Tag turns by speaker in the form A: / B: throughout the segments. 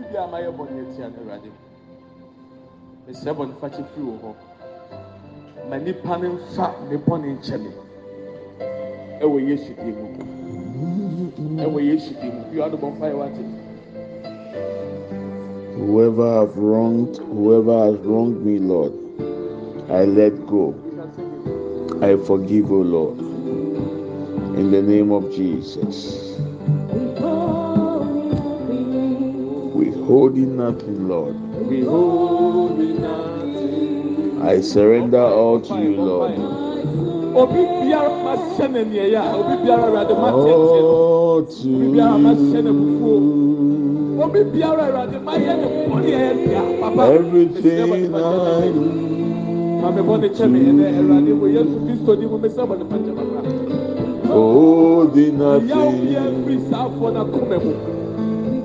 A: obi bi a ma yɛ bɔnne etia no awurade mesrɛ bɔnne fakyɛ firi wɔ hɔ ma nipa no nfa ne bɔnne nkyɛ me ɛwɔ yesu dim mu ɛwɔ yesu dim mu bi a ɔde yɛ wate.
B: Whoever have wronged, whoever has wronged me, Lord, I let go. I forgive, O Lord. In the name of Jesus. Withholding nothing, Lord.
A: Nothing.
B: I surrender all to you, Lord.
A: obi biara ma hyɛ n'aniɛ a obi biara awurade ma tiɛtiɛ no
B: All to
A: obi biara ma hyɛ n'abufuo obi biara awurade ma yɛ ne bɔnne a yɛ tia papa
B: everything I do.
A: maame bɔ ne kyɛ mi ɛnɛ awurade wɔ yesu kristo ni mo mesɛ bɔ ne fa kyɛ papa
B: Holding nothing.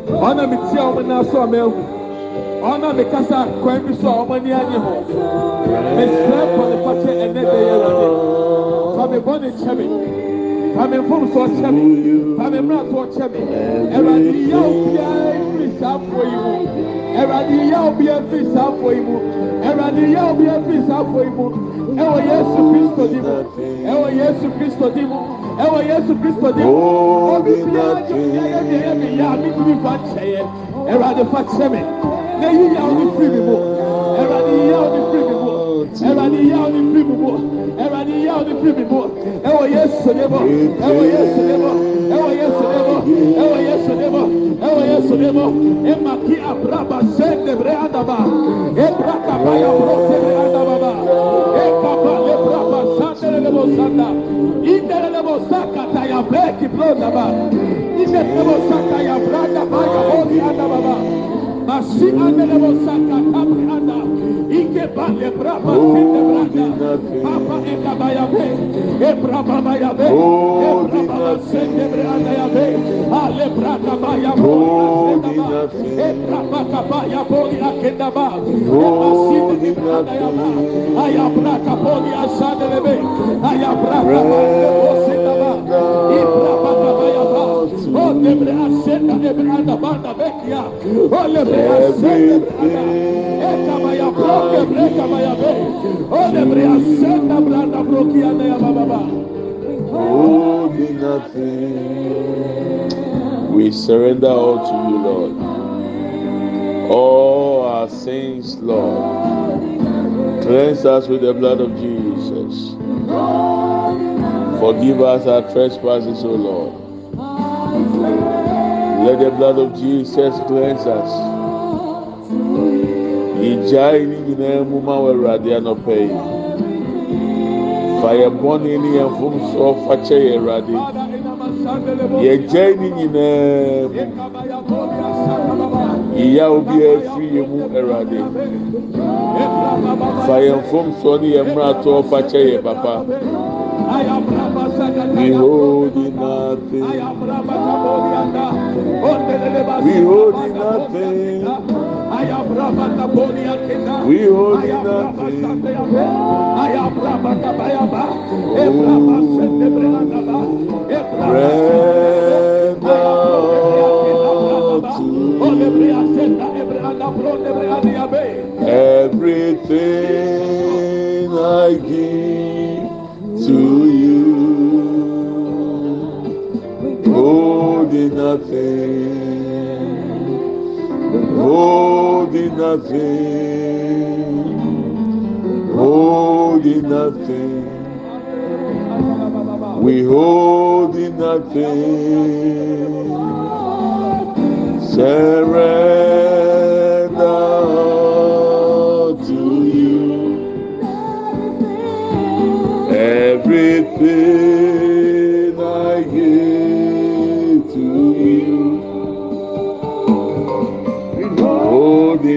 A: Ɔna mi tia ɔmo na so ɔmo ehu ɔna mi kasa kwan bi so a ɔmo ani anyi ho. Mesrɛ bɔ ne fa kyɛ ɛnɛ de yɛ awurade maame bɔ ne kyɛ mi maame nfom so ɔkyɛ mi maame mmerɛ so ɔkyɛ mi awurade yaw bia firi saa afɔ yi mu awurade yaw bia firi saa afɔ yi mu awurade yaw bia firi saa afɔ yi mu ɛwɔ yesu kristo di mu ɛwɔ yesu kristo di mu ɛwɔ yesu kristo di mu obi biara jɔ yɛ yɛ yɛ yɛ mi yɛ a mi tumi fa kyɛ yɛ awurade fa kyɛ mi. Na yi yaw ni firi mi mu awurade yaw ni firi mi mu awurade yaw ni firi mi mu awurade yaw ni firi mi mu ɛwɔ yesu di mu ɛwɔ yesu di mu ɛwɔ yesu di mu ɛwɔ yesu di mu ɛwɔ yesu di mu ema ki abraba sende bre adaba ebra kaba ya bro sende adaba ba ekaba le braba sande le bo sanda inde le bo saka ta ya breki bro daba inde le bo saka ya branda ba ya holi adaba ba Masi ande le bo saka tabri anda ike ba le braba sende branda papa ekaba ya be ebra baba ya be ebra baba sende branda ya be ale braka ba ya bo sende ba ebra baka ba ya bo ya kenda ba masi de branda ya ba aya braka bo ya sande le be aya braka ba le bo sende ba ibra baka ba ya ba o lebre asenda lebre anda banda bekia o lebre asenda ekaba ya broke breka ba ya be o lebre asenda branda broki anda ya ba ba ba
B: Holding nothing. We surrender all to you, Lord. All our sins, Lord. Cleanse us with the blood of Jesus. Forgive us our trespasses, O Lord. Let the blood of Jesus cleanse us. Ìjà yìí nyinaa mu ma wọ Awurade anọpẹ yìí. Fa yẹ bọ́ni ni yẹn fún sọ fakyẹ yẹ Awurade. Yẹ gya yìí nyinaa mu. Ìyá obi efiri yẹ mu Awurade. Fa yẹn fún sọ ni yẹ mìíràn tó fakyẹ yẹ papa. We hold in nothing. We hold in nothing. We hold in nothing. Everything I give to holding nothing, holding nothing, holding nothing. We hold in nothing. Surrender to you. Everything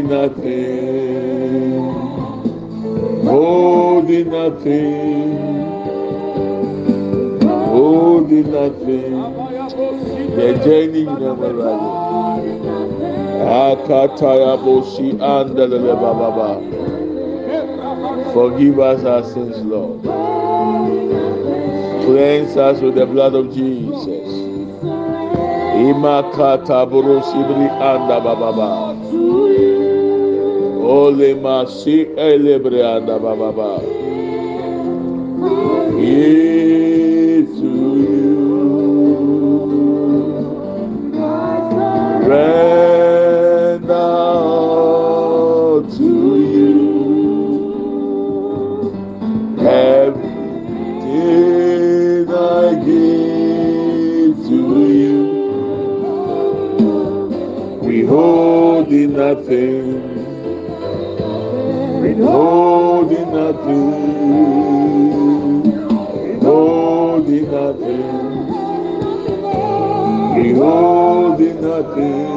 B: nothing, holding nothing, holding nothing. The journey never Akataya Boshi and the Forgive us our sins, Lord. Cleanse us with the blood of Jesus. Imakata Borosibri and the Ole masi elebre anda baba Give to you. Render all to you. Everything I give to you. We hold in nothing. We hold in nothing. We hold in nothing. We hold in nothing.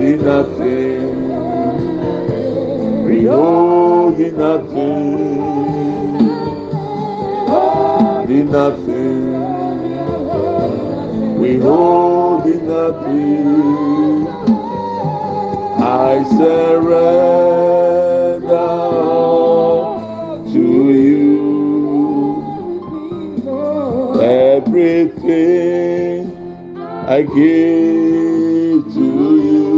B: In nothing. We hold in nothing. In nothing. We hold in nothing. I surrender to you. Everything I give to you.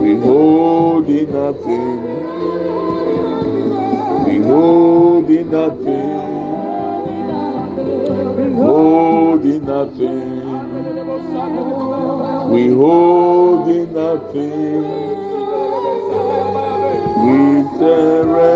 B: We hold in nothing. We hold in nothing holding nothing. We hold in in nothing. We surrender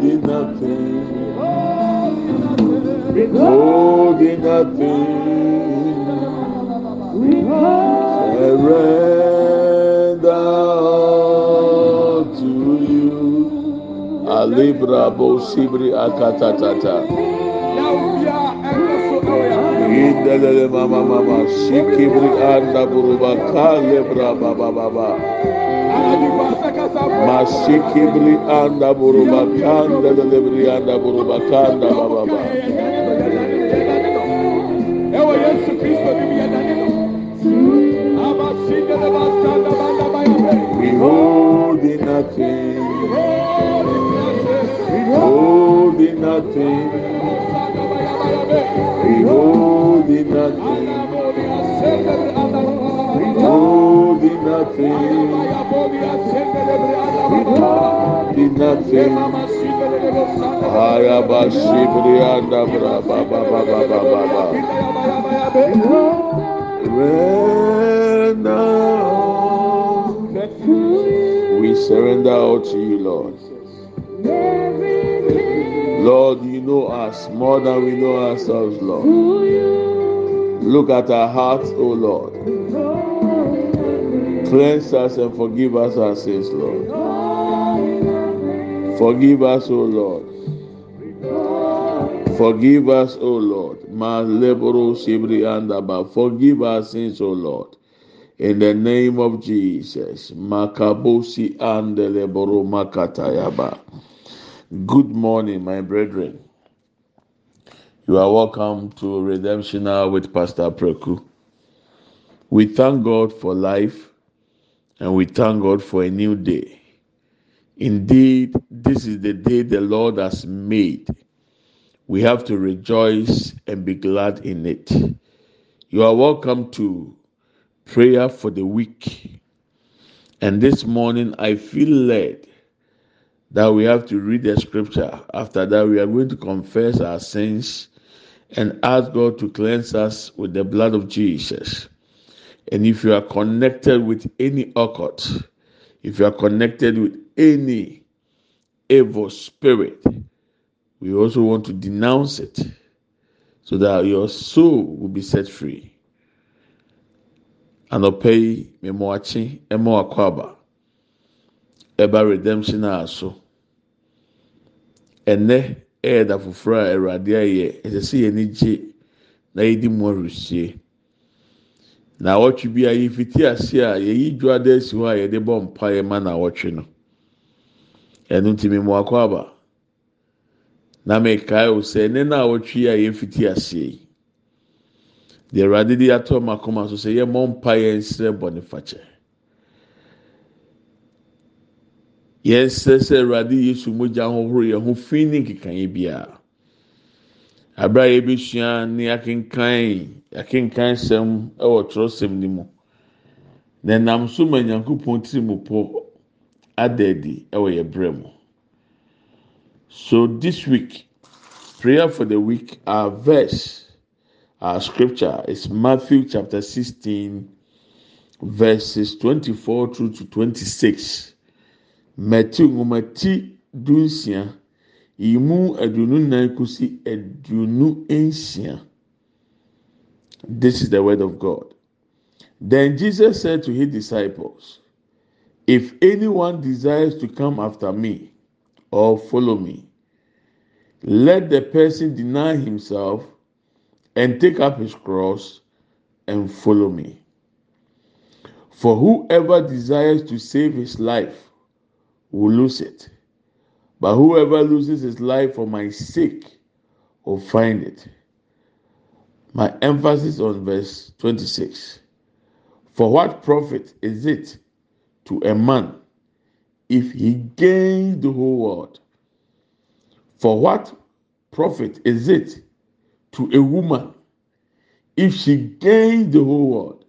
B: hold in nothing. We hold in nothing. Surrender all to you. Alibra bosibri akatatata. Indelele mama mama shikibri anda buruba kalebra baba baba. Masikibri anda buruba kanda delebri anda buruba kanda baba baba.
A: Ewa Yesu Kristo ni miyananino. Ama singe le basanda banda bayabe.
B: We hold in nothing. We hold in nothing. We hold in nothing. We hold in nothing. We. Surrender. All to you, Lord. Lord, you know us more than we know ourselves, Lord. Look at our hearts, O Lord. Cleanse us and forgive us our sins, Lord. Forgive us, O Lord. Forgive us, O Lord. Forgive our sins, O Lord. In the name of Jesus. Makabosi andeleboro makatayaba. Good morning, my brethren. You are welcome to Redemption Hour with Pastor Preku. We thank God for life and we thank God for a new day. Indeed, this is the day the Lord has made. We have to rejoice and be glad in it. You are welcome to prayer for the week. And this morning, I feel led that we have to read the scripture. After that, we are going to confess our sins and ask God to cleanse us with the blood of Jesus. And if you are connected with any occult, if you are connected with any evil spirit, we also want to denounce it so that your soul will be set free. Anɔpɛ yi, mmemme akyi, ɛma wakɔ aba, ɛba redemption a so. Ɛnɛ ɛyɛ da foforɔ a Awurade ayɛ, ɛsɛ na yɛdi mu. Na awɔtwe bi a yɛfiti ase a yɛyi dwa da asi hɔ a yɛde bɔ mpaeɛ ma na awɔtwe no. ɛno ntumi mu akɔ aba. Na mekae o sɛ ne na awɔtwi a yɛfiti aseɛ yi. Deɛ awurade de ato ɔmo akoma so sɛ yɛmmɔ mpa yɛn nsrɛ bɔne fakyɛ yɛnsrɛ sɛ awurade yesu mogya ahohoro yɛn ho fi ne nkekaeɛ biara. Abira a yɛbɛsua ne akenkan akenkan sɛm ɛwɔ twerɛsɛm ne mu. Na nam so ma nyankopɔn tiri mu po ada ɛwɔ yɛ brɛ mu. So this week prayer for the week our verse our scripture is matthew chapter sixteen verses twenty-four through to twenty-six. Mɛti nwoma ti dunsia imu aduonu nan kosi aduonu nsia this is the word of god then jesus said to his disciples if anyone desires to come after me or follow me let the person deny himself and take up his cross and follow me for whoever desires to save his life will lose it. But whoever loses his life for my sake will find it. My emphasis on verse 26. For what profit is it to a man if he gains the whole world? For what profit is it to a woman if she gains the whole world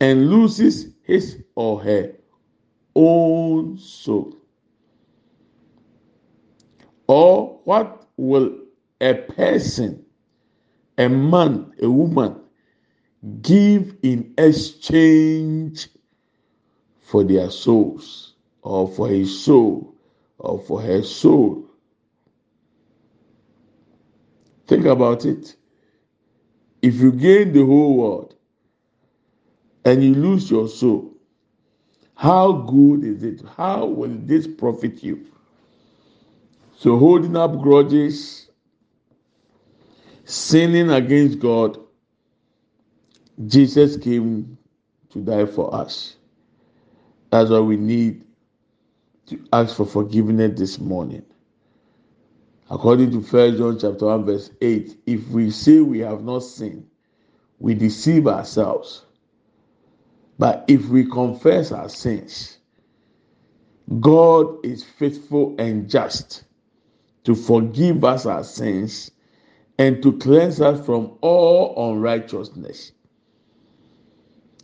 B: and loses his or her own soul? Or what will a person, a man, a woman, give in exchange for their souls, or for his soul, or for her soul? Think about it. If you gain the whole world and you lose your soul, how good is it? How will this profit you? So, holding up grudges, sinning against God, Jesus came to die for us. That's why we need to ask for forgiveness this morning. According to First John chapter 1, verse 8, if we say we have not sinned, we deceive ourselves. But if we confess our sins, God is faithful and just to forgive us our sins and to cleanse us from all unrighteousness.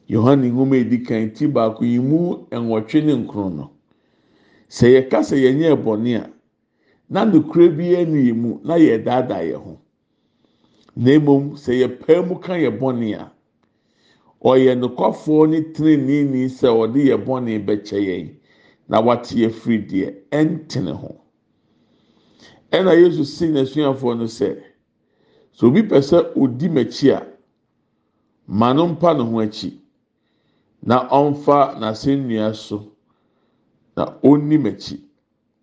B: Yohane nwoma edi kan ti baako yi mu nwɔtwe ne nkron no. Sɛ yɛka sɛ yɛnyɛ bɔne a, na nukuri bi ni mu na yɛdaadaa yɛn ho. Na mmom sɛ yɛpae mu ka yɛ bɔne a, ɔyɛ nokwafoɔ ne tirinini sɛ ɔde yɛ bɔne bɛkyɛ yɛn na wate afiri deɛ ɛntene ho. Ɛna Yesu si n'asuafoɔ no sɛ, sɛ obi pɛ sɛ odi m'akyi a, ma no mpa ne ho akyi na ɔmfa n'asɛnnua so na onni m'akyi.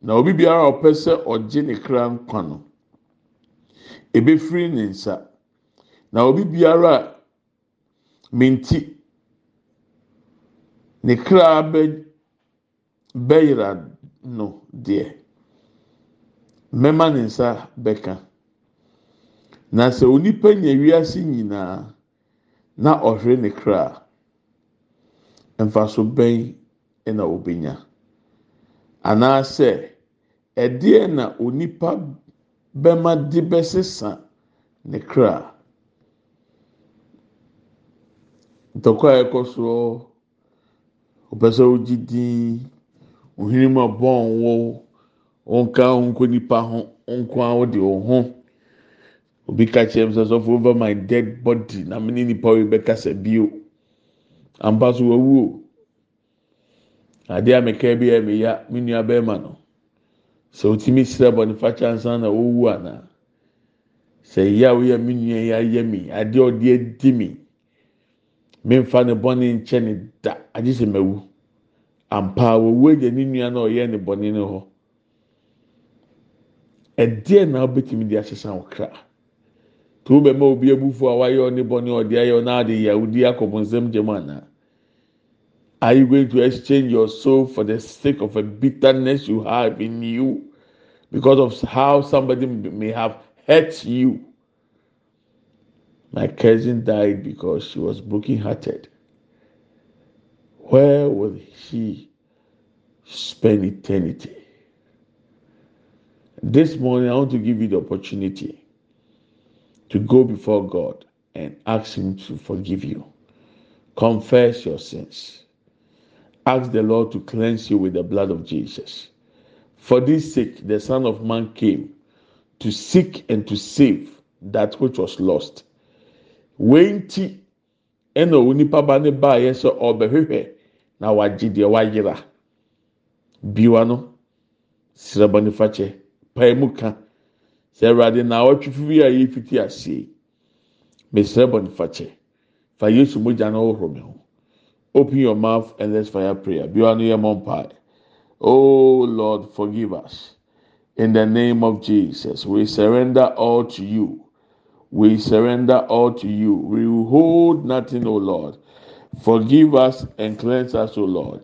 B: Na obi biara ɔpɛ sɛ ɔgye ne kra nkwa no, ebefiri ne nsa. Na obi biara a me nti ne kra bɛ bɛyera no deɛ, mɛma ne nsa bɛka. Na sɛ onipa nya wiase nyinaa na ɔhwere ne kra a, mfaso bɛn na obenya? Anaasɛ ɛdeɛ na onipa bɛma de bɛsesa ne kra? Ntɔkwa a ɛkɔ soɔ, ɔpɛ sɛ ogye din, ohene mu abɔn wo, ɔnka ho nkɔ nipa ho, nko ara wode wo ho. Obi ka kyerɛ me sɛ sɔfo over my dead body na me ne nipa yi bɛkasa bio. Ampa so wawu o. Adeɛ a meka bi a meya me nua bɛrima no. Sɛ otumi srɛ bɔnifakyɛ ansa na owu ana. Sɛ yia a woyɛ me nua yi ayɛ mi, adeɛ a ɔde adi mi. Memfa ne bɔne nkyɛ ne da agye sɛ mawu. Ampa wawu agya ne nua na ɔyɛ ne bɔne no hɔ. Ɛdeɛ na wobɛtumi de asesa wo kra? too bɛma obi abufuo a wayɛ ɔne bɔne ɔde ayɛ ɔna ade yahudi akɔbɔnsɛm gyem anaa are you going to exchange your soul for the sake of a bitterness you have in you? Because of how somebody may have hurt you. My cousin died because she was broken-hearted. Where will she spend eternity? This morning i want to give you the opportunity to go before God and ask Him to forgive you. Confess your sins. Ask the Lord to cleanse you with the blood of Jesus. For this sake, the Son of Man came to seek and to save that which was lost. wei nti ɛna onipa ba ne ɔbɛhwehwɛ na biwa no sɛ na ɔtwe fifi a yɛ fiti asie mesrɛ bɔ nifa kyɛ fa yesu mogya na ɔhoro mi ho open your mouth and let's fire prayer biwa no yɛ mɔ mpae oh lord forgive us in the name of jesus we surrender all to you. We surrender all to you. We hold nothing, O Lord. Forgive us and cleanse us, O Lord.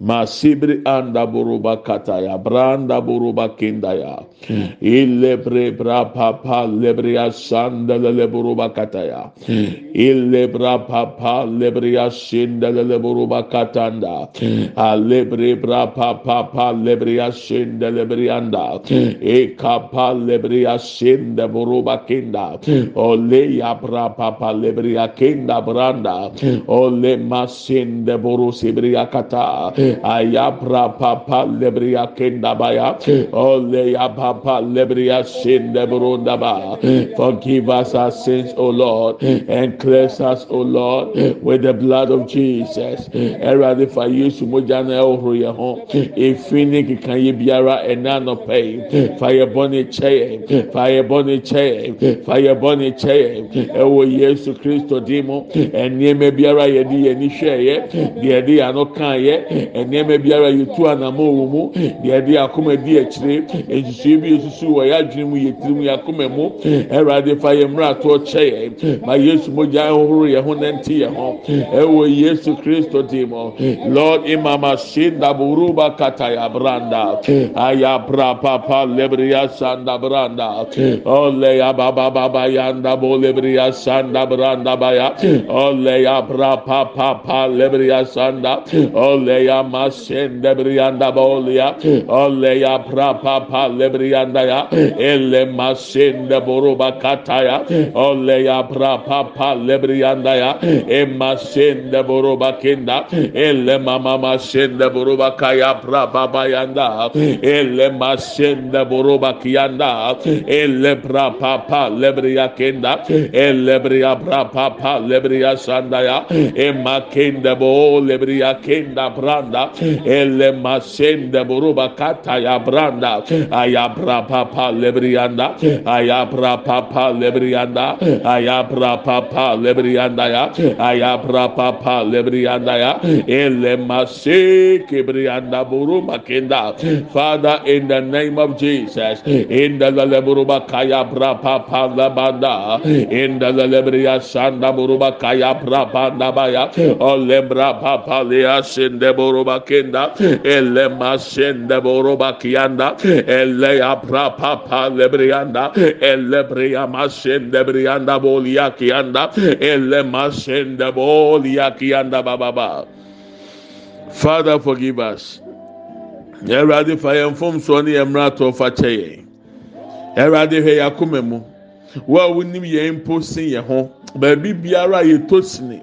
B: Masibri anda buruba kataya, buruba kindaya. Hmm. ilebre bra papa lebria sanda lebruba kataya hmm. ilebra papa lebria shinda lebruba katanda hmm. alebre bra papa lebria shinda lebrianda e kapa lebria shinda buruba kinda. Ole ya bra papa lebria kinda branda ole masinde buru sibria kata. Ayabra papa lebria kinda baya ole ya papa lebria shinda burunda. Forgive us our sins, O Lord, and cleanse us, O Lord, with the blood of Jesus. Erade fa Yesu mogya na ɛworo yɛ ho. Efi ne keka yɛ biara ɛna nɔpɛ yi. Fa yɛ bɔ ne kyɛ Fa yɛ bɔ ne kyɛ Fa yɛ bɔ ne kyɛ Ɛwɔ Yesu Kristo di mu. Ɛnneɛma biara yɛde yɛn ni hwɛ yɛ. Deɛ yɛde yɛn ano kan yɛ. nneɛma biara yɛtu anamɔ wɔ mu deɛ ɛde akoma di akyire nsusuo bi esusu wɔ yɛ adwene mu yɛ yɛ akoma mu. Fa yɛ ato kyɛ yɛ ma yesu yɛn ho nante yɛn ho ɛwɔ yesu kristo lord buruba kata ya branda. Aya bra papa lebriya sanda branda. Ole ya baba baba yanda bo lebriya sanda branda baya ole ya bra papa lebriya sanda ole ya masende brianda bolia ole ya prapa pa lebrianda ya. Ele masende boruba kataya ole ya prapa pa lebrianda ya. E masende boruba kinda. Ele mama masende boruba kaya prapa bayanda ele masende boruba kiyanda. Ele prapa pa lebria kinda. Ele bria prapa pa lebria sandaya e makende bo lebria kinda branda. Ele masende buruba kata ya branda ayabra papa lebrianda ayabra papa lebrianda ayabra papa lebrianda ya ayabra papa lebrianda ya ele mase kebrianda buruba kenda father in the name of jesus in the leburuba kaya bra papa labanda in the lebria sanda buruba kaya bra panda baya olembra papa lea sende buruba kenda ele masende boroba kianda ele apra papa lebrianda ele bria masende brianda bolia kianda ele masende bolia kianda bababa Father forgive us Ẹwurade fa yẹn fom soɔ ne yɛn mmerɛ atɔ fa kyɛ yɛn Ẹwurade hwɛ yɛn akoma mu wo a wonim yɛn mpo sen yɛn ho baabi biara yɛtɔ sini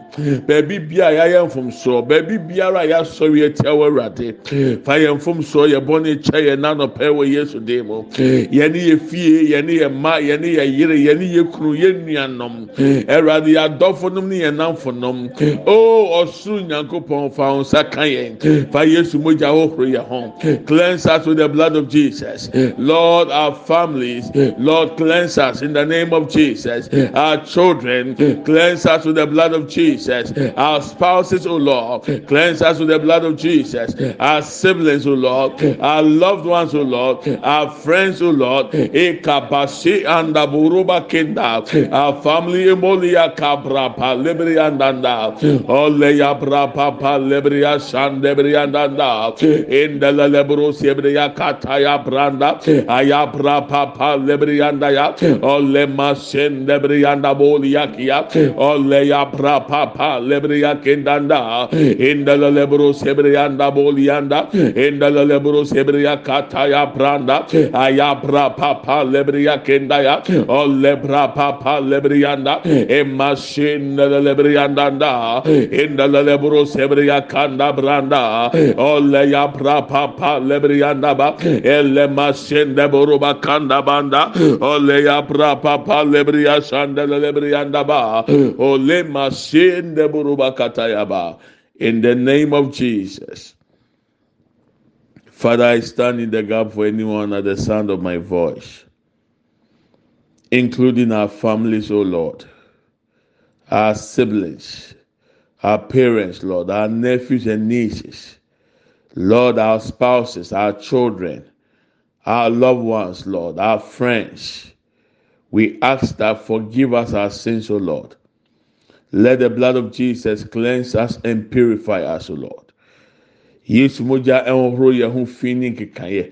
B: baabi biara yɛayɛ mfomsoɔ baabi biara a yɛasɔre atia wɔ awurade fa yɛn mfomsoɔ yɛ bɔ ne kyɛ yɛn nanɔpɛ wɔ yesu den mu. Yɛne yɛ fie yɛne yɛ mma yɛne yɛ yere yɛne yɛ kunu yɛ nuanom. Awurade yɛ adɔfo nom ne yɛn namfo nom o ɔsoro nyankopɔn fa wɔn nsa ka yɛn. Fa yesu mogya ahohoro yɛn ho. Cleanse us with the blood of jesus. Lord our families. Lord cleanse us in the name of jesus. Our children. Cleanse us with the blood of jesus. Jesus. Our spouses, O Lord, cleanse us with the blood of Jesus. Our siblings, O Lord, our loved ones, O Lord, our friends, O Lord, Ekabasi and Buruba Kinda, our family, Emolia Cabra, Libri and Anda, Oleya Brapa, Libria, Shandebri and Anda, in the Lebro Sebria Kataya Branda, Ayabra Papa, Libri and Aya, Ole Masin, Debri and Aboliakia, Oleya Brapa, Libria Kindanda, in the Lebro Sebria and Abolianda, in the Lebro Sebria Kataya Branda, Ayabra Papa, Libria Kindaya, Olebra Papa, Librianda, Emashin, Librianda, in the Lebro Sebria Kanda Branda, Oleya Papa, Librianda, Ele Masin, the Boruba Kanda Banda, Oleya Papa, Libria Sanda, Librianda, Ole Masin, the Boruba Katayaba. In the name of Jesus. Father, I stand in the gap for anyone at the sound of my voice, including our families, O Lord, our siblings, our parents, Lord, our nephews and nieces, Lord, our spouses, our children, our loved ones, Lord, our friends. We ask that forgive us our sins, O Lord. Let the blood of Jesus cleanse us and purify us, O Lord. yesu mogya ɛhohoro yɛn ho fi ne nkekaeɛ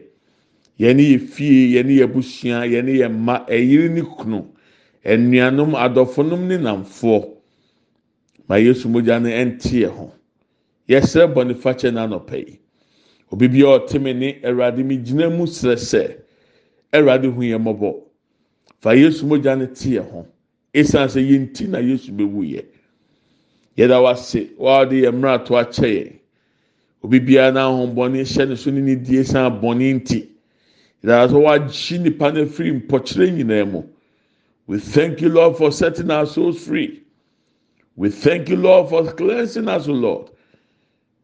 B: yɛne yɛ fie yɛne yɛ busua yɛne yɛ mma ɛyere ne kunu ɛnuanom adɔfonom ne namfoɔ ma yesu mogya no ɛnte yɛn ho yɛsrɛ bɔnifakyɛ n'anɔpɛ yi obi bi a ɔte me ne awurade mi gyina mu srɛ sɛ hu yɛn mmɔbɔ fa yesu mogya no te yɛn ho esan sɛ yɛn ti na yesu bɛwu yɛ yɛda wase wɔde yɛn mmerɛ ato akyɛ yɛn. obi biara n'ahombɔne hyɛ ne so ne ne die san bɔne nti. Yàrá so wagyi nipa no afiri mpɔkyerɛ nyinaa mu. We thank you lord for setting our souls free. We thank you lord for cleansing us o lord.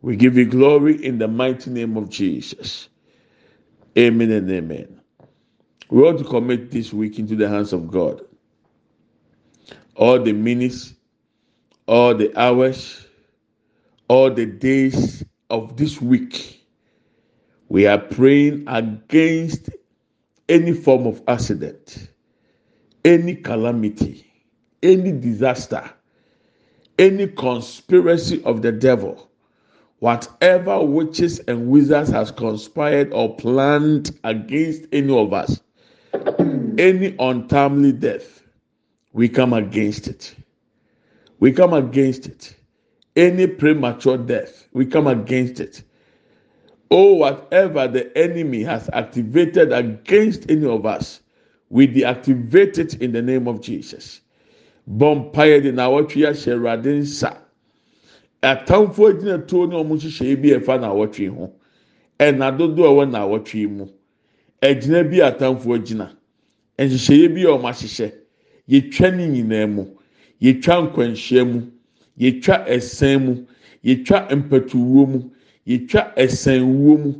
B: We give you glory in the mighty name of jesus. Amen and amen. We want to commit this week into the hands of god all the minutes all the hours all the days of this week, we are praying against any form of accident, any calamity, any disaster, any conspiracy of the devil, whatever witches and wizards has conspired or planned against any of us, any untimely death, we come against it. We come against it any premature death, we come against it. Oh, whatever the enemy has activated against any of us, we deactivate it in the name of Jesus. Bompaye de na awɔtwe ahyɛ awurade nsa. Atamfo gyina tuo ne wɔn nhyehyɛ bi ɛfa na awɔtwe ho. Ɛna dodo a ɛwɔ na awɔtwe mu. Ɛgyina bi atamfo gyina. Nhyehyɛ bi a wɔn ahyehyɛ. Yɛtwa ne nyinaa mu. Yɛtwa nkwanhyia mu. yɛtwa ɛsɛn mu. Yɛtwa mpɛtuwuo mu. Yɛtwa ɛsɛnwuo mu.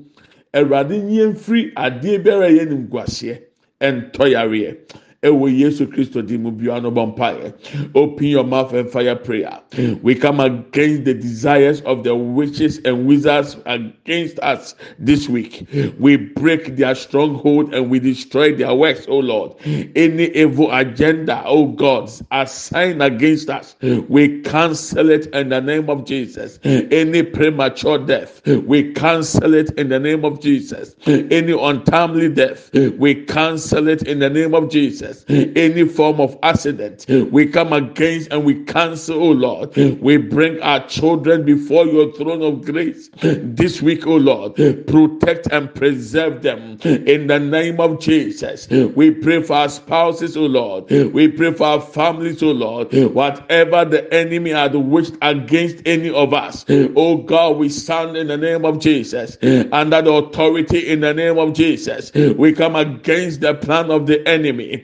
B: Awurade nyɛ mfiri adeɛ biara yɛ ne nguaseɛ ɛntɔ yareɛ ɛwɔ yesu kristo di mu mpaeɛ open your mouth and fire prayer. We come against the desires of the witches and wizards against us this week. We break their stronghold and we destroy their works oh lord. Any evil agenda oh god assigned against us we cancel it in the name of jesus. Any premature death we cancel it in the name of jesus. Any untimely death we cancel it in the name of jesus any form of accident, we come against and we cancel, oh Lord. We bring our children before your throne of grace this week, oh Lord. Protect and preserve them in the name of Jesus. We pray for our spouses, oh Lord. We pray for our families, oh Lord. Whatever the enemy had wished against any of us, oh God, we stand in the name of Jesus under the authority in the name of Jesus. We come against the plan of the enemy.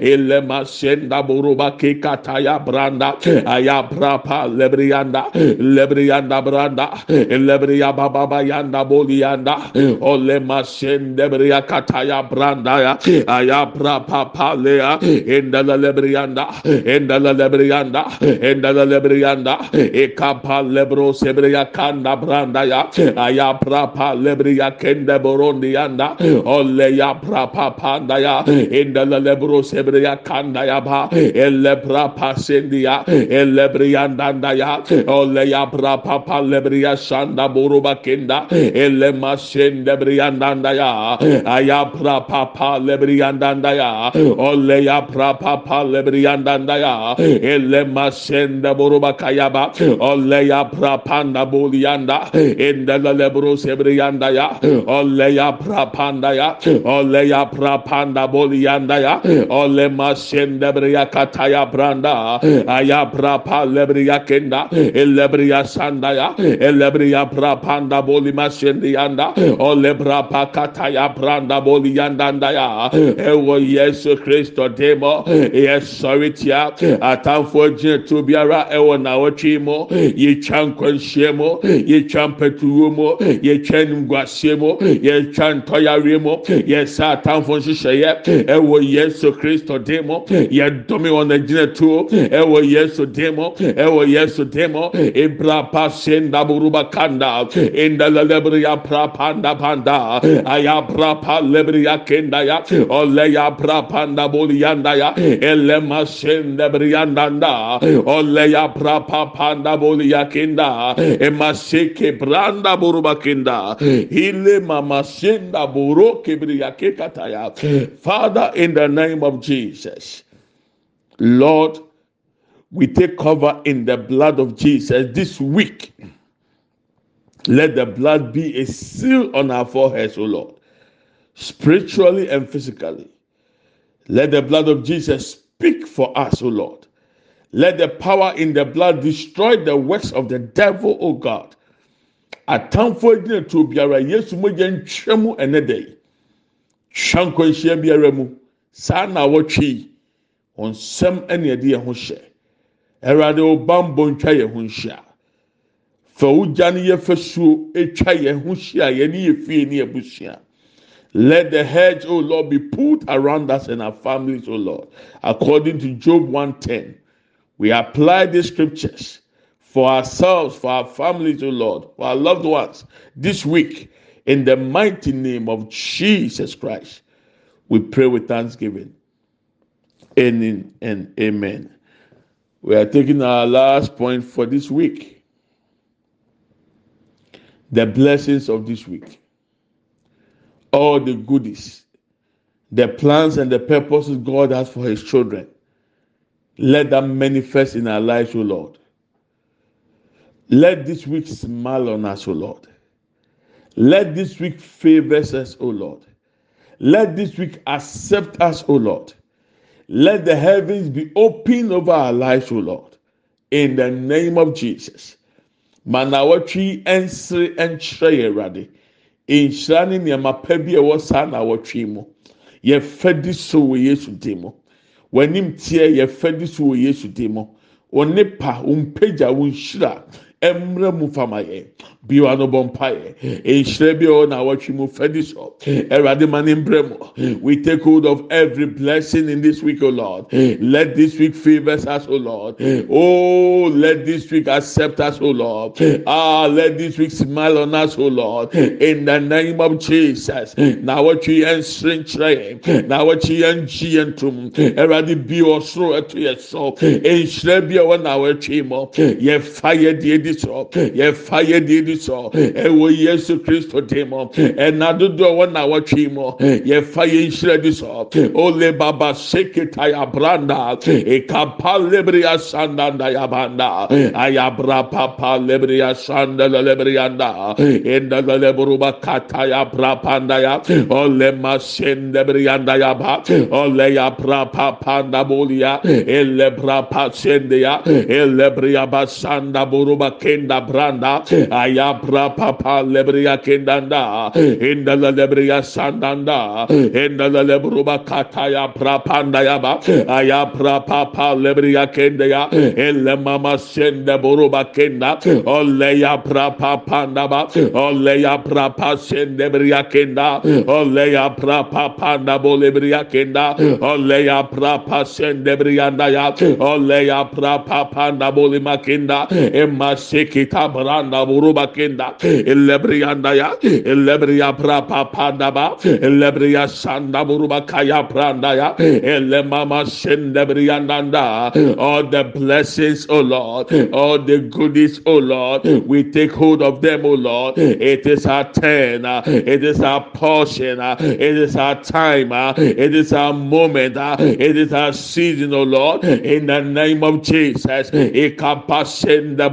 B: Ile masenda buruba kikataya branda. Ayabra pa lebrianda. Lebrianda branda. Lebria baba yanda bolianda. Ole masende bria kataya branda ya. Ayabra papa lea. Inda la lebrianda. Inda la lebrianda. Inda la lebrianda. Ekapa lebro sebria kanda branda ya. Ayabra pa lebria kende borondi yanda. Ole ya prapa panda ya. Inda la lebro sebria kanda ya ba. Ele prapa sendia. Ele brianda ya. Ole ya prapa pa lebria sanda buruba kenda. Ele masende brianda ya. Ayabra papa lebrianda ya. Ole ya prapa pa lebrianda ya. Ele masende buruba kayaba. Ole ya prapanda bulianda. Inda la lebro sebrianda ya. Ole ya prapanda ya. Ole ya prapanda bulianda ya. Ole masende bria kataya branda. Eh. Ayabra eh. eh. pa lebria kenda. Elebria sanda ya. Elebria prapanda boli masende yanda. Ole brapa kataya branda boli yanda ya. Ewo Yesu Kristo demo. Yes sorry tia. Atamfo gyina tu biara ɛwɔ na wɔtwe mu. Yɛtwa nkwanhyia mu. Yɛtwa mpɛtuwo mu. Yɛtwa nimguaseɛ mu. Yɛtwa ntɔyareɛ mu. Yɛdome wɔn agyina tu ɛwɔ Yesu demo. Ɛwɔ. Ebra pa senda buruba kanda. Inda lelebria pra panda panda. Ayabra pa lebria kenda ya. Ole ya pra panda bolianda ya. Ele masende briandanda. Ole ya pra pa panda bolia kenda. Emaseke branda buruba kenda. Ile mama senda buro kebria kekataya. Father, in the name of Jesus, Lord, we take cover in the blood of Jesus this week. Let the blood be a seal on our foreheads, O Lord, spiritually and physically. Let the blood of Jesus speak for us, O Lord. Let the power in the blood destroy the works of the devil, O God. Atamfo tuo biara Yesu mogya ntwa mu ɛnɛ yi. Twa nkwanhyia biara mu. Saa na awɔtwe yi, wɔn nsɛm ɛna yɛde yɛn ho hyɛ. Awurade wo bambɔ ntwa yɛn ho nhyia. Fa ne yɛ yɛn ho hyia yɛne yɛ fie ne. Let the hedge, O Lord, be put around us and our families, O Lord. According to Job 110, we apply these scriptures for ourselves, for our families, O Lord, for our loved ones this week. In the mighty name of Jesus Christ, we pray with thanksgiving. Amen and amen. We are taking our last point for this week the blessings of this week all the goodies, the plans and the purposes God has for His children. Let them manifest in our lives, O Lord. Let this week smile on us, O Lord. Let this week favor us, O Lord. Let this week accept us, O Lord. Let the heavens be open over our lives, O Lord. In the name of Jesus. Manawatri ensre enchre yerade. nhyira ne nneɛma pa bi a ɛwɔ saa na awɔtwe mu yesu dim mu w'anim teɛ yɛfɛ di yesu dim mpagya wo nhyira mmerɛ mu fama yɛ biwa no bɔ mpa yɛ bi a na awɔtwe mu fɛ di so ɛwurade ma ne mbrɛ mu we take hold of every blessing in this week o lord. Let this week favour us o lord. Oh let this week accept us o lord. Ah let this week smile on us o lord. In the name of jesus. Na awɔtwe yɛn nsere nkyerɛ na awɔtwe yɛn gyi yɛn tom ɛwurade bi wɔ soro ɛto yɛ so nhyira bi a ɛwɔ na awɔtwe mu yɛfa yɛ deɛ di di so yɛfa yɛ die di so ɛwɔ yesu kristo dim ɛna dodoɔ wɔ na wɔtwe mu yɛfa yɛ nhyira di so ole baba seketa ya branda ekapa lebria sanda da ya banda ayabra papa lebria sanda lebrianda enda lebruba kata ya brapanda ya ole masende brianda ya ba ole ya brapa panda bolia ele brapa sende ya ele bria basanda buruba kenda branda ayabra papa lebria kendanda enda lebria sandanda enda lebruba kata ya brapanda ya ba ayabra papa lebria kende ya ele mama sende buruba kenda ole ya brapa panda ba ole ya brapa sende bria kenda ole ya brapa panda bole bria kenda ole ya brapa sende bria ya ole ya brapa panda bole makinda emma sekita branda buruba kenda ele bria ya ele bria brapa panda ba. Ele bria sanda buruba kaya branda ya. Ele mama sende bria nanda all the blessings oh lord. All the goodies oh lord. We take hold of them oh lord. It is our turn. It is our portion. It is our time. It is our moment. It is our season oh lord. In the name of jesus. Ikapasenda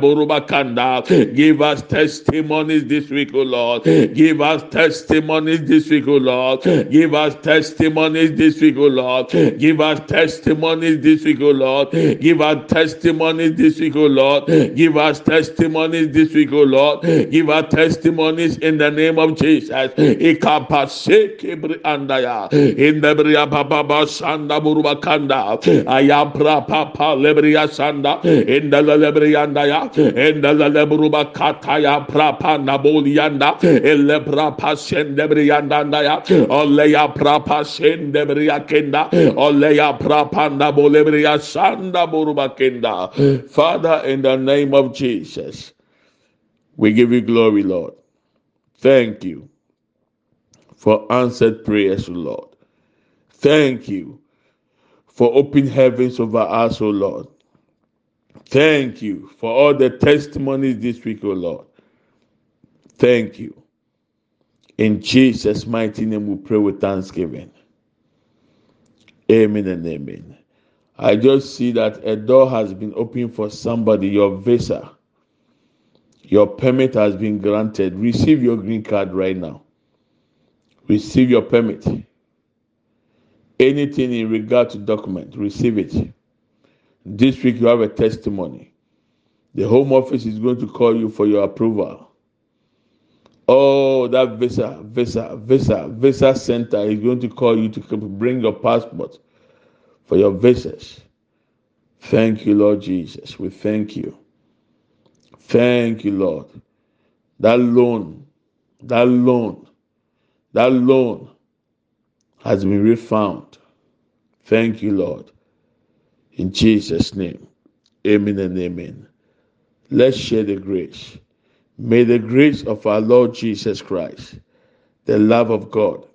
B: burubakanda. give us testimonies this week O lord. Give us testimonies this week O lord. Give us testimonies this week O lord. Give us testimonies this week O lord. Give us testimonies this week O lord. Give us testimonies this week O lord. Give us testimonies in the name of jesus. Andaya in the bria sanda burubakanda papa sanda in the lebrianda ya in kataya prapa ele prapa sende brianda ole ya prapa sende bria kenda ole ya prapa nabolebria sanda buruba kenda father in the name of jesus we give you glory lord thank you for answered prayers, Lord. Thank you for open heavens over us, O Lord. Thank you for all the testimonies this week, O Lord. Thank you. In Jesus' mighty name, we pray with thanksgiving. Amen and amen. I just see that a door has been opened for somebody, your visa. Your permit has been granted. Receive your green card right now receive your permit. Anything in regard to document, receive it. This week you have a testimony. The Home Office is going to call you for your approval. Oh, that visa, visa, visa, visa center is going to call you to bring your passport for your visas. Thank you, Lord Jesus. We thank you. Thank you, Lord. That loan, that loan that loan has been refound. Thank you, Lord. In Jesus' name, amen and amen. Let's share the grace. May the grace of our Lord Jesus Christ, the love of God,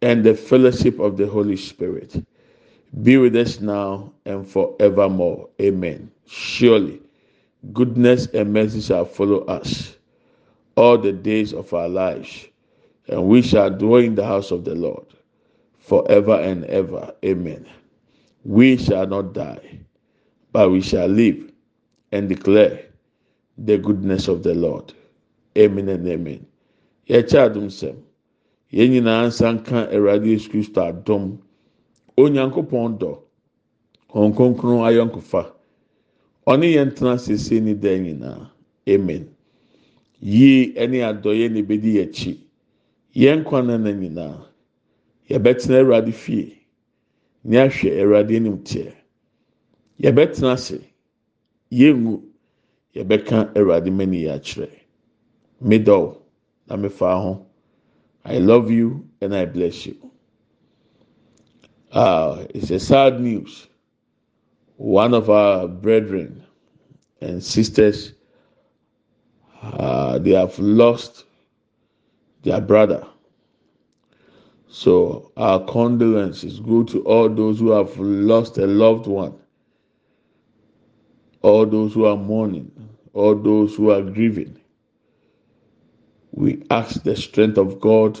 B: and the fellowship of the Holy Spirit be with us now and forevermore. Amen. Surely, goodness and mercy shall follow us all the days of our lives and we shall dwell in the house of the Lord forever and ever. Amen. We shall not die, but we shall live and declare the goodness of the Lord. Amen and amen. Yɛkyɛ adum sɛm. Yɛn nyinaa nsa nka Awurade Yesu Kristo adom. Onyankopɔn dɔ. Wɔn kronkron ayɔnkofa. Ɔne yɛn tena sese ne. Amen. Yie ɛne adɔyɛ na ebedi yɛn akyi. yɛn kwan na nyinaa yɛbɛtena awurade ne ahwɛ awurade anim teɛ yɛbɛtena ase. Yɛngu. Yɛbɛka awurade mani yɛ akyerɛ middle na ho. I love you and i bless you. Ah it's a sad news. One of our brethren and sisters uh, they have lost their brother. So our condolences go to all those who have lost a loved one, all those who are mourning, all those who are grieving. We ask the strength of God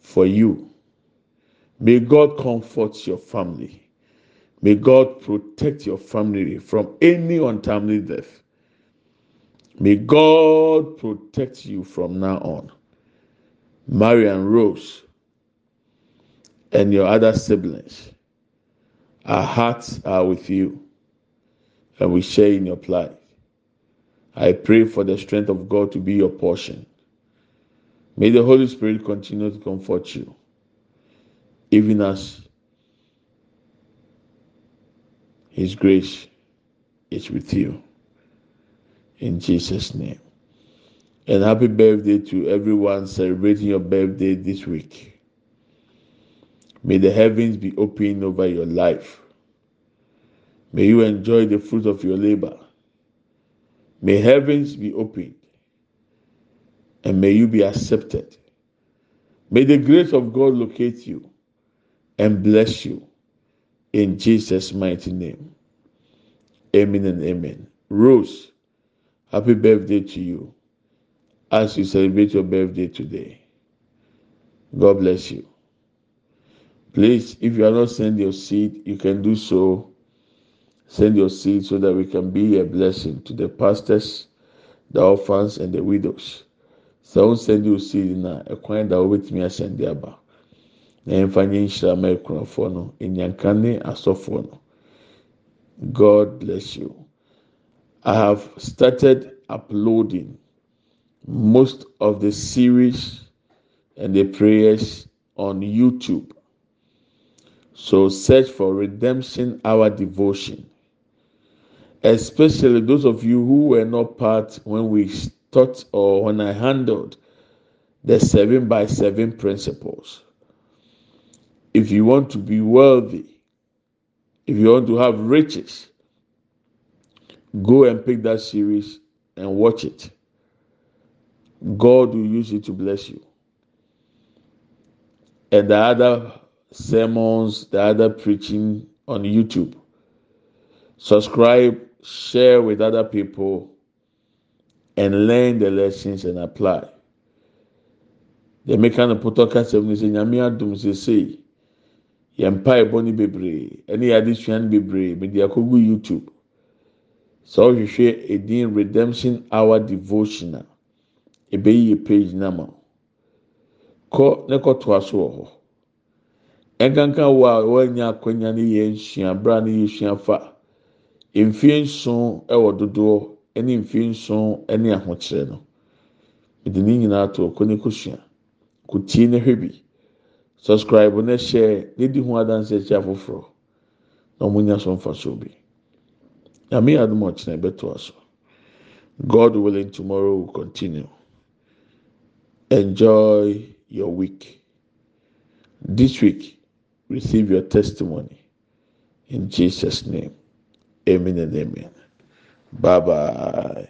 B: for you. May God comfort your family. May God protect your family from any untimely death. May God protect you from now on. Marian Rose and your other siblings, our hearts are with you and we share in your plight. I pray for the strength of God to be your portion. May the Holy Spirit continue to comfort you, even as His grace is with you. In Jesus' name. And happy birthday to everyone celebrating your birthday this week. May the heavens be open over your life. May you enjoy the fruit of your labor. May heavens be opened and may you be accepted. May the grace of God locate you and bless you in Jesus' mighty name. Amen and amen. Rose, happy birthday to you as you celebrate your birthday today. God bless you. Please, if you are not sending your seed, you can do so. Send your seed so that we can be a blessing to the pastors, the orphans, and the widows. sɛ wosɛn de osi na ɛkwan da wobɛtumi asɛn de aba na yɛmfa nye nhyira ma ɛkunafoɔ no enyanka ne asɔfoɔ god bless you i have started uploading most of the series and the prayers on youtube so search for redemption hour devotion especially those of you who were not part when we taught or when I handled the seven by seven principles. If you want to be wealthy, if you want to have riches, go and pick that series and watch it. God will use it to bless you. And the other sermons, the other preaching on YouTube. Subscribe, share with other people and learn the lessons and apply. The meka no pɔtɔ kasa mu sɛ nyame adum sese. Yɛn mpa ɛbɔ ne bebree ɛne yɛ adesua no bebree mede akɔgu youtube sɛ ɔhwehwɛ edin redemption hour devotional. Ebeyi yɛ page nama kɔ ne kɔ to aso wɔ ɛnkankan wo a wɔanya akɔnya ne yɛ nsua bra ne yɛ sua fa mfie nson ɛwɔ dodoɔ ɛne mfie nson ɛne ahokyerɛ no. Mede ne nyinaa to ɔkɔ ne kosua. Kotie ne hwɛ bi. Subscribe ne hyɛ ne di ho adansi akyi afoforɔ. Na wɔn nyɛ so mfa so bi. Nyame adum ɔkyerɛ ɛbɛto aso god willing tomorrow will continue. Enjoy your week. This week receive your testimony. In jesus name. Amen and amen. Bye bye.